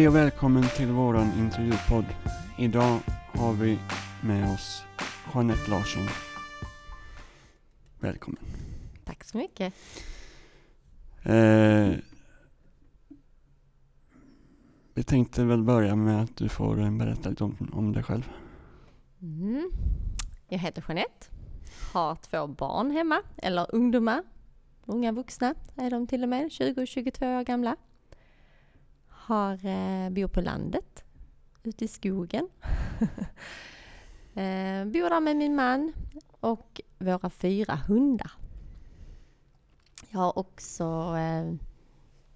Hej och välkommen till våran intervjupodd. Idag har vi med oss Jeanette Larsson. Välkommen. Tack så mycket. Eh, vi tänkte väl börja med att du får eh, berätta lite om, om dig själv. Mm. Jag heter Jeanette, har två barn hemma, eller ungdomar, unga vuxna är de till och med, 20 och 22 år gamla. Har, eh, bor på landet, ute i skogen. eh, bor där med min man och våra fyra hundar. Jag har också eh,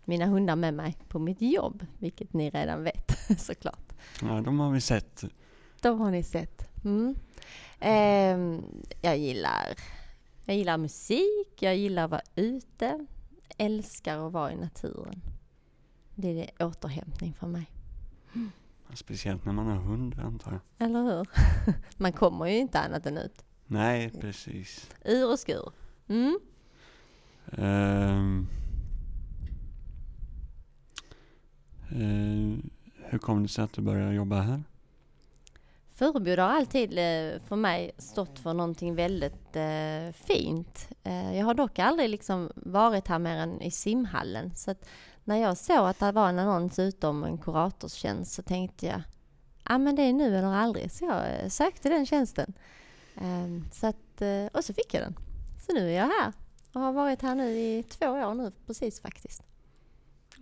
mina hundar med mig på mitt jobb, vilket ni redan vet såklart. Ja, de har vi sett. De har ni sett. Mm. Eh, jag, gillar, jag gillar musik, jag gillar att vara ute, älskar att vara i naturen. Det är det återhämtning för mig. Speciellt när man har hund antar jag. Eller hur? Man kommer ju inte annat än ut. Nej, precis. Ur och skur. Mm. Ehm. Eh, hur kom det sig att du började jobba här? Furuboda har alltid eh, för mig stått för någonting väldigt eh, fint. Eh, jag har dock aldrig liksom varit här mer än i simhallen. Så när jag såg att det var en annons ute om en kuratorstjänst så tänkte jag ja men det är nu eller aldrig. Så jag eh, sökte den tjänsten. Ehm, så att, eh, och så fick jag den. Så nu är jag här och har varit här nu i två år nu precis faktiskt.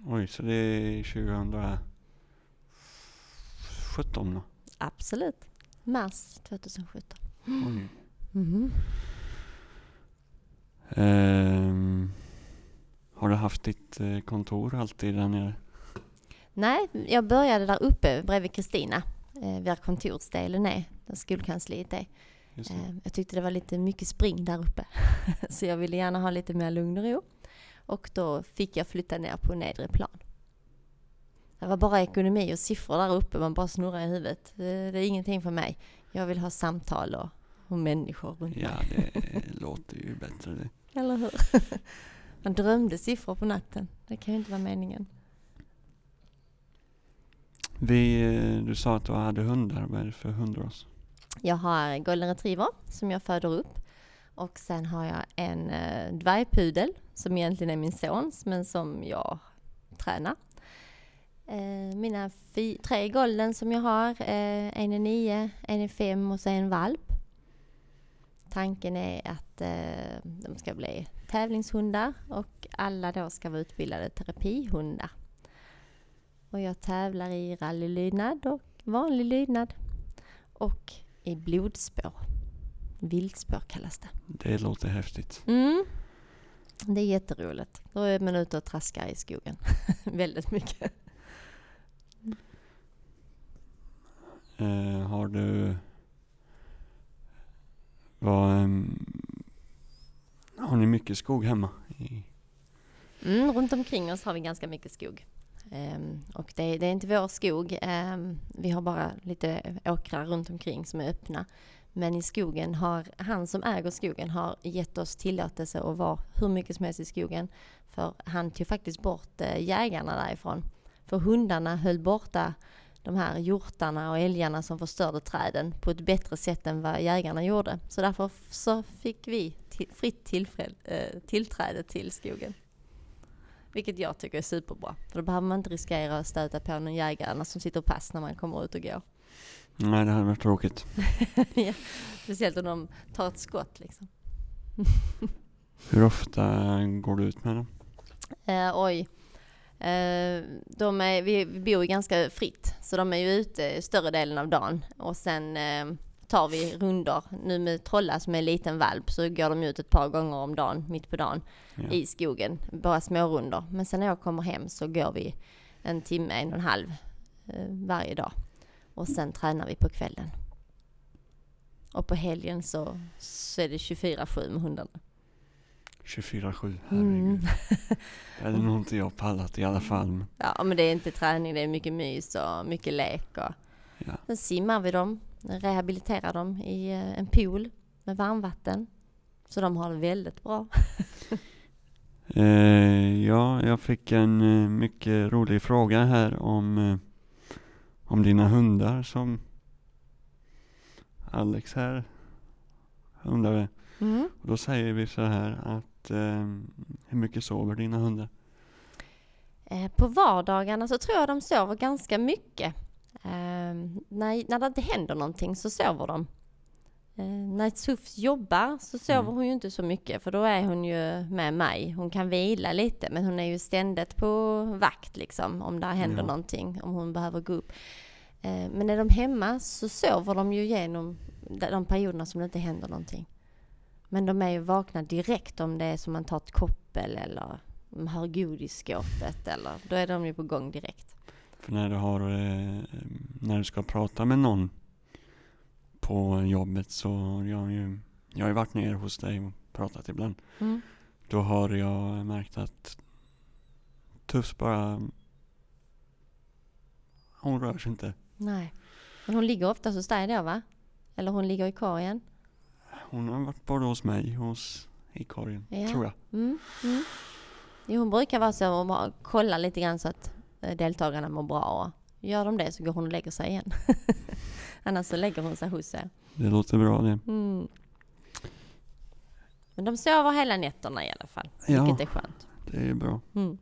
Oj, så det är 2017 då? Absolut. Mars 2017. Oj. Mhm. Ehm, har du haft ditt eh, kontor alltid där nere? Nej, jag började där uppe bredvid Kristina. Eh, där kontorsdelen är, där skolkansliet är. Eh, jag tyckte det var lite mycket spring där uppe. Så jag ville gärna ha lite mer lugn och ro. Och då fick jag flytta ner på nedre plan. Det var bara ekonomi och siffror där uppe, man bara snurrar i huvudet. Det, är ingenting för mig. Jag vill ha samtal och, och människor runt Ja, mig. det låter ju bättre det. Eller hur? Man drömde siffror på natten. Det kan ju inte vara meningen. Vi, eh, du sa att du hade hundar. Vad är det för hundras? Jag har golden retriever som jag föder upp. Och sen har jag en eh, dvärgpudel som egentligen är min sons men som jag tränar. Eh, mina fy, tre golden som jag har, eh, en är nio, en är fem och så en valp. Tanken är att eh, de ska bli tävlingshundar och alla då ska vara utbildade terapihundar. Och jag tävlar i rallylydnad och vanlig lydnad och i blodspår. Viltspår kallas det. Det låter häftigt. Mm. Det är jätteroligt. Då är man ute och traskar i skogen. Väldigt mycket. Eh, har du... Vad har ni mycket skog hemma? Mm, runt omkring oss har vi ganska mycket skog. Um, och det, det är inte vår skog. Um, vi har bara lite åkrar runt omkring som är öppna. Men i skogen har han som äger skogen har gett oss tillåtelse att vara hur mycket som helst i skogen. För han tog faktiskt bort eh, jägarna därifrån. För hundarna höll borta de här hjortarna och älgarna som förstörde träden på ett bättre sätt än vad jägarna gjorde. Så därför så fick vi till, fritt eh, tillträde till skogen. Vilket jag tycker är superbra. För då behöver man inte riskera att stöta på någon jägare som sitter pass när man kommer ut och går. nej, det hade varit tråkigt. ja, speciellt om de tar ett skott liksom. Hur ofta går du ut med dem? Eh, oj. Eh, de är, vi, bor ju ganska fritt, så de är ju ute större delen av dagen. Och sen eh, tar vi rundor. Nu med Trolla som är en liten valp så går de ut ett par gånger om dagen, mitt på dagen, Ja. i skogen. Bara små rundor. Men sen när jag kommer hem så går vi en timme, en och en halv eh, varje dag. Och sen tränar vi på kvällen. Och på helgen så, så är det 24-7 med hundarna. 24-7, herregud. Mm. Det hade nog inte jag pallat i alla fall. Men, Ja, men det är inte träning, det är mycket mys och mycket lek. Och ja. sen simmar vi dem, rehabiliterar dem i eh, en pool med varmvatten. Så de har det väldigt bra. Eh, ja, Ja, jag fick en eh, mycket rolig fråga här om, eh, om dina hundar som Alex här undrade. Mm. Och då säger vi så här att eh, hur mycket sover dina hundar? Eh, På vardagarna så tror jag de sover ganska mycket. Eh, när, när det inte händer någonting så sover de. Eh, när Sufs jobbar så sover Mm. hon ju inte så mycket för då är hon ju med mig. Hon kan vila lite men hon är ju ständigt på vakt liksom om det händer Ja. någonting, om hon behöver gå upp. Eh, men är de hemma så sover de ju genom de de perioderna som det inte händer någonting. Men de är ju vakna direkt om det är som man tar ett koppel eller de hör godisskåpet eller då är de ju på gång direkt. För när du har, eh, när du ska prata med någon på jobbet så har jag ju, jag har ju varit nere hos dig och pratat ibland. Mm. Då har jag märkt att Tufs bara, hon rör sig inte. Nej. Men hon ligger ofta hos dig då va? Eller hon ligger i korgen? Hon har varit både hos mig och hos, i korgen, Ja. tror jag. Mm. Mm. Jo, hon brukar vara så och bara kolla lite grann så att eh, deltagarna mår bra och gör de det så går hon och lägger sig igen. Annars så lägger hon sig hos er. Det låter bra det. Mm. Men de sover hela nätterna i alla fall, Ja. vilket är skönt. Det är bra. Mm.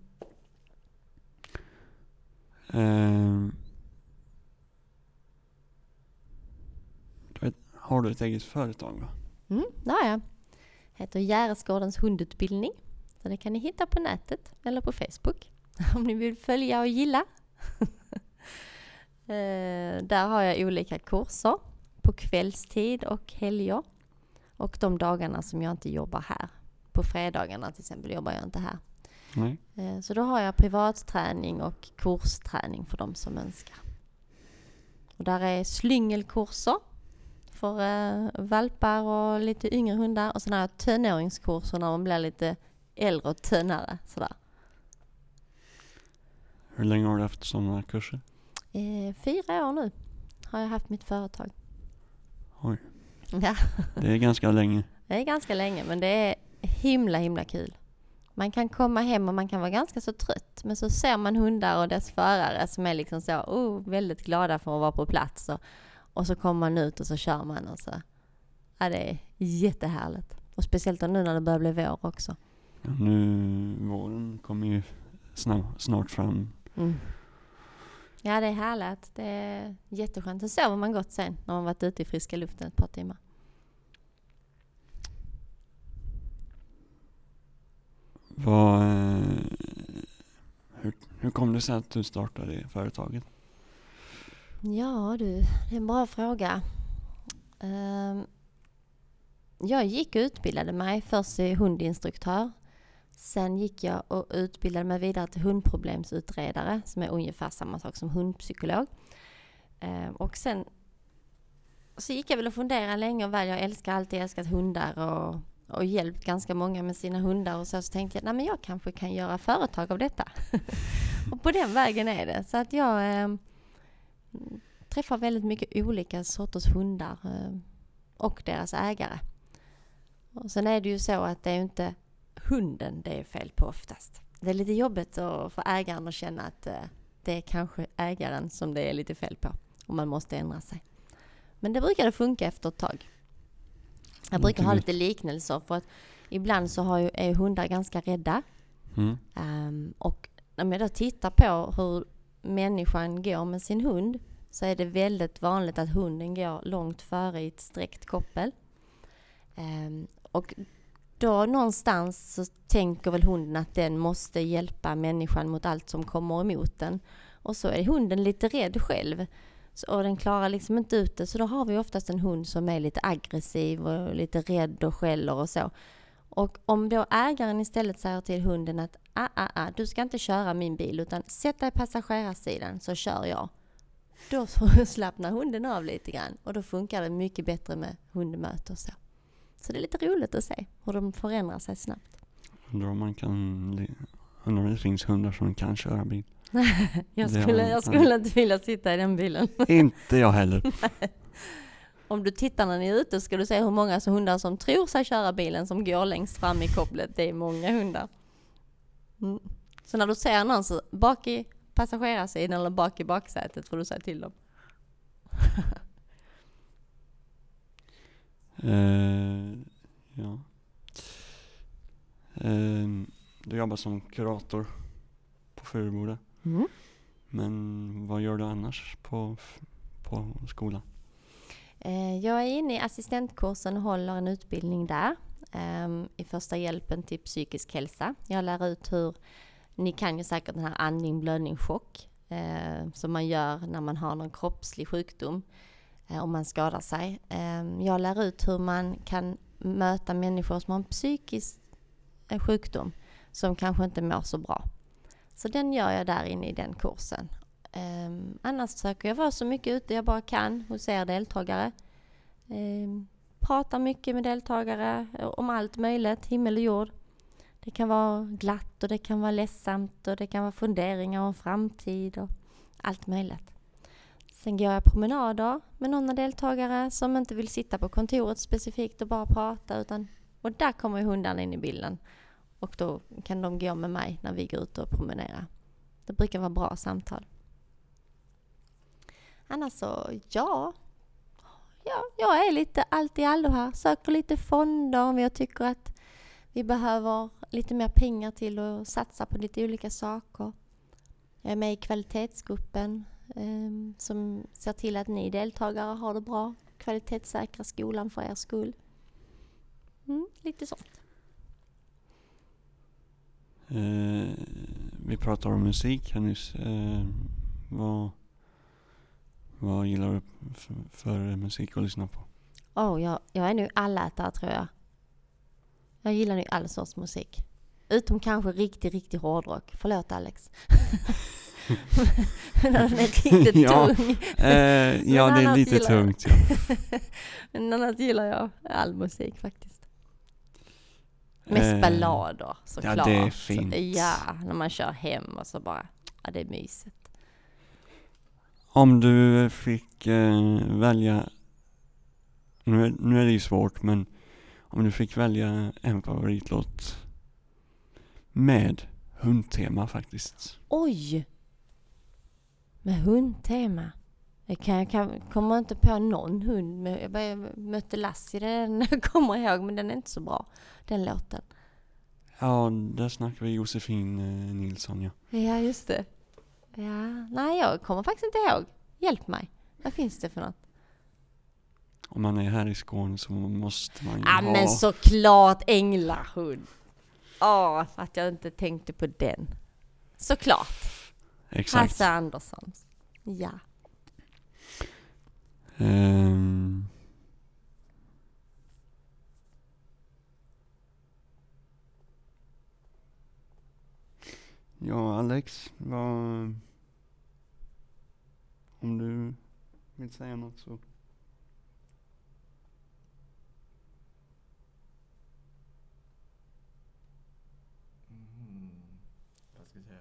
Vet, har du ett eget företag va? Mm, det har jag. Heter Järesgårdens hundutbildning. Så det kan ni hitta på nätet eller på Facebook om ni vill följa och gilla. Eh, Där har jag olika kurser på kvällstid och helger. Och de dagarna som jag inte jobbar här. På fredagarna till exempel jobbar jag inte här. Nej. Eh, Så då har jag privatträning och kursträning för de som önskar. Och där är slyngelkurser för eh, valpar och lite yngre hundar. Och sen har jag tonåringskurser när man blir lite äldre och tönare. Sådär. Hur länge har du haft sådana kurser? Eh, fyra år nu har jag haft mitt företag. Oj. Ja, Det är ganska länge. det är ganska länge men det är himla himla kul. Man kan komma hem och man kan vara ganska så trött men så ser man hundar och dess förare som är liksom så oh, väldigt glada för att vara på plats och, och så kommer man ut och så kör man och så. Ja, det är jättehärligt. Och speciellt nu när det börjar bli vår också. Ja, nu, våren kommer ju snart, fram. Mm. Ja, det är härligt. Det är jätteskönt. Så sover man gott sen när man varit ute i friska luften ett par timmar. Vad, eh, hur, hur kom det sig att du startade företaget? Ja du, det är en bra fråga. Ehm, jag gick och utbildade mig först till hundinstruktör. Sen gick jag och utbildade mig vidare till hundproblemsutredare som är ungefär samma sak som hundpsykolog. Ehm, och sen så gick jag väl och funderade länge och väl, jag älskar alltid älskat hundar och, och hjälpt ganska många med sina hundar och så, så tänkte jag, nej men jag kanske kan göra företag av detta. och på den vägen är det. Så att jag ehm, träffar väldigt mycket olika sorters hundar eh, och deras ägare. Och sen är det ju så att det är inte hunden det är fel på oftast. Det är lite jobbigt att för ägaren att känna att eh, det är kanske ägaren som det är lite fel på och man måste ändra sig. Men det brukar det funka efter ett tag. Jag brukar ha lite liknelser för att ibland så har ju, är hundar ganska rädda Mm. Ehm, och om jag då tittar på hur människan går med sin hund så är det väldigt vanligt att hunden går långt före i ett sträckt koppel. Um, och då någonstans så tänker väl hunden att den måste hjälpa människan mot allt som kommer emot den. Och så är hunden lite rädd själv. Så, och den klarar liksom inte ut det. Så då har vi oftast en hund som är lite aggressiv och lite rädd och skäller och så. Och om då ägaren istället säger till hunden att ah, ah, ah, du ska inte köra min bil utan sätt dig i passagerarsidan så kör jag. Då slappnar hunden av lite grann och då funkar det mycket bättre med hundmöte och så. Så det är lite roligt att se hur de förändrar sig snabbt. Undrar om man kan, undrar om det finns hundar som kan köra bil. Jag skulle, jag skulle inte vilja sitta i den bilen. Inte jag heller. Om du tittar när ni är ute ska du se hur många hundar som tror sig köra bilen som går längst fram i kopplet. Det är många hundar. Mm. Så när du ser någon så bak i passagerarsidan eller bak i baksätet får du säga till dem. Eh, ja. Eh, du jobbar som kurator på Furuboda. Mm. Men vad gör du annars på, på skolan? Eh, jag är inne i assistentkursen och håller en utbildning där ehm, i första hjälpen till psykisk hälsa. Jag lär ut hur, ni kan ju säkert den här andning, blödning, chock eh, som man gör när man har någon kroppslig sjukdom eh, om man skadar sig. Ehm, jag lär ut hur man kan möta människor som har en psykisk sjukdom som kanske inte mår så bra. Så den gör jag där inne i den kursen. Um, annars försöker jag vara så mycket ute jag bara kan hos er deltagare. Um, pratar mycket med deltagare eh, om allt möjligt, himmel och jord. Det kan vara glatt och det kan vara ledsamt och det kan vara funderingar om framtid och allt möjligt. Sen går jag promenader med några deltagare som inte vill sitta på kontoret specifikt och bara prata utan och där kommer hundarna in i bilden. Och då kan de gå med mig när vi går ut och promenerar. Det brukar vara bra samtal. Annars så, ja. ja. Jag är lite allt i allo här. Söker lite fonder om jag tycker att vi behöver lite mer pengar till att satsa på lite olika saker. Jag är med i kvalitetsgruppen eh, som ser till att ni deltagare har det bra. Kvalitetssäkra skolan för er skull. Mm, lite sånt. Eh, vi pratar om musik här nyss. Eh, vad, vad gillar du för, för musik att lyssna på? Oh, jag, jag är nog allätare tror jag. Jag gillar nog all sorts musik. Utom kanske riktig, riktig hårdrock. Förlåt Alex. När den är riktigt Ja, tung. Eh, ja, det är lite tungt. Ja. Men annars gillar jag all musik faktiskt. Mest Eh, ballader såklart. det är fint. Ja, när man kör hem och så bara, ja det är mysigt. Om du fick eh, välja, nu är, nu är det ju svårt, men om du fick välja en favoritlåt med hundtema faktiskt. Oj! Med hundtema. Jag, kan, jag kan, kommer inte på någon hund. Jag bara mötte Lassie, den jag kommer ihåg, men den är inte så bra. Den låten. Ja, där snackar vi Josefin eh, Nilsson ja. Ja, just det. Ja, nej jag kommer faktiskt inte ihåg. Hjälp mig. Vad finns det för något? Om man är här i Skåne så måste man ju Ja, ha... men såklart Änglahund. Ja, att jag inte tänkte på den. Såklart. Exakt. Hasse Andersson. Ja. Ehm. Ja, Alex, vad... Om du vill säga något så... Mm. Jag ska säga.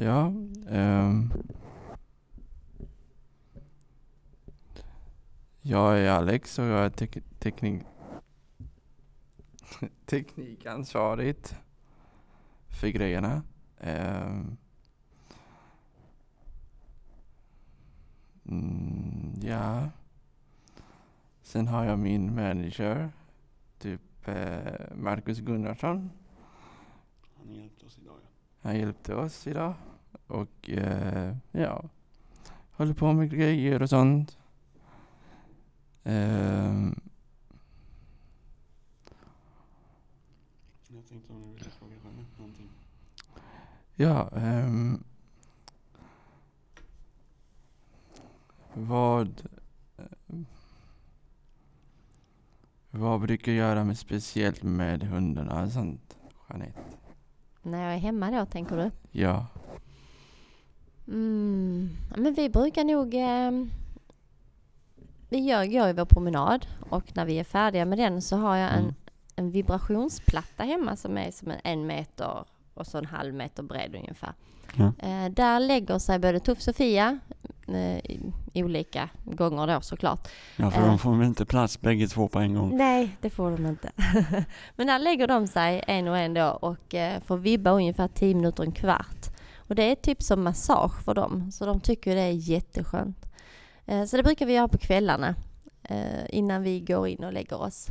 Ja, Um, Jag är Alex och jag är tek- teknik teknikansvarigt för grejerna. Um, Mm, ja. Sen har jag min manager, typ eh, Marcus Gunnarsson. Han hjälpte oss idag ja. Han hjälpte oss idag. Och eh, ja, håller på med grejer och sånt. Ehm, Jag tänkte om du ville fråga Jeanette någonting. ja, ehm, vad eh, vad brukar göra med speciellt med hundarna och sånt, Jeanette? När jag är hemma då, tänker du? Ja, Mm, men vi brukar nog... Eh, vi gör, går ju vår promenad och när vi är färdiga med den så har jag en, Mm. en vibrationsplatta hemma som är som en meter och så en halv meter bred ungefär. Ja. Eh, där lägger sig både Tuff Sofia, eh, olika gånger då såklart. Ja, för Eh. de får väl inte plats bägge två på en gång. Nej, det får de inte. Men där lägger de sig en och en då och eh, får vibba ungefär 10 minuter, en kvart. Och det är typ som massage för dem, så de tycker det är jätteskönt. Eh, så det brukar vi göra på kvällarna eh, innan vi går in och lägger oss.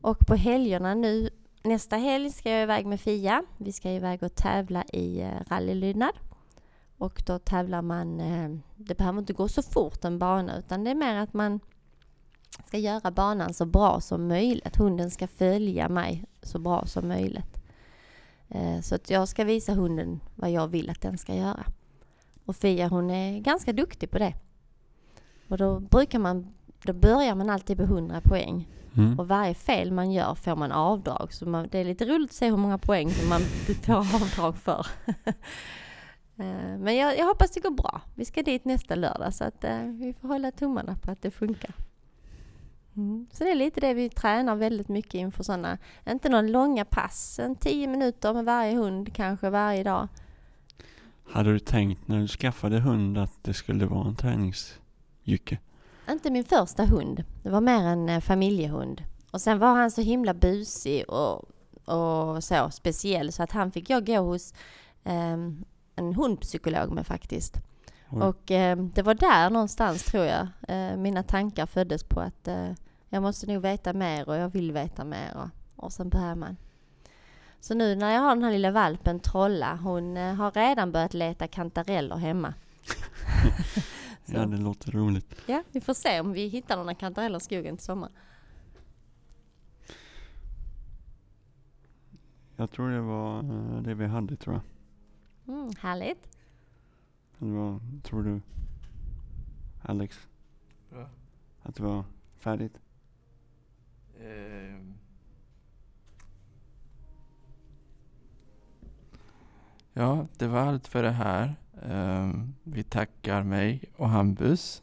Och på helgerna nu, nästa helg ska jag iväg med Fia. Vi ska iväg och tävla i eh, rallylydnad. Och då tävlar man, eh, det behöver inte gå så fort en bana utan det är mer att man ska göra banan så bra som möjligt. Hunden ska följa mig så bra som möjligt. Eh, så att jag ska visa hunden vad jag vill att den ska göra. Och Fia hon är ganska duktig på det. Och då brukar man, då börjar man alltid på 100 poäng. Mm. Och varje fel man gör får man avdrag. Så man, det är lite roligt att se hur många poäng som man får avdrag för. Eh, Men jag, jag hoppas det går bra. Vi ska dit nästa lördag så att eh, vi får hålla tummarna på att det funkar. Mm. Så det är lite det vi tränar väldigt mycket inför sådana, inte några långa pass, en 10 minuter med varje hund kanske varje dag. Hade du tänkt när du skaffade hund att det skulle vara en träningsjycke? Inte min första hund, det var mer en eh, familjehund. Och sen var han så himla busig och, och så speciell så att han fick jag gå hos ehm, en hundpsykolog med faktiskt. Oj. Och eh, det var där någonstans tror jag eh, mina tankar föddes på att eh, jag måste nog veta mer och jag vill veta mer och, och sen börjar man. Så nu när jag har den här lilla valpen Trolla, hon eh, har redan börjat leta kantareller hemma. Så, Ja, det låter roligt. ja, vi får se om vi hittar några kantareller i skogen till sommar. Jag tror det var eh, det vi hade tror jag. Mm, härligt. Det var, tror du, Alex, Bra. att det var färdigt? Ehm. Ja, det var allt för det här. Ehm, vi tackar mig och Hampus.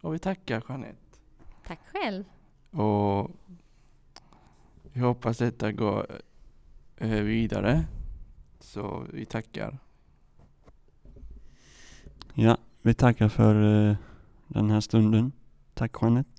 Och vi tackar Jeanette. Tack själv. Och vi hoppas detta går eh, vidare. Så vi tackar. Ja, vi tackar för eh, den här stunden. Tack Jeanette.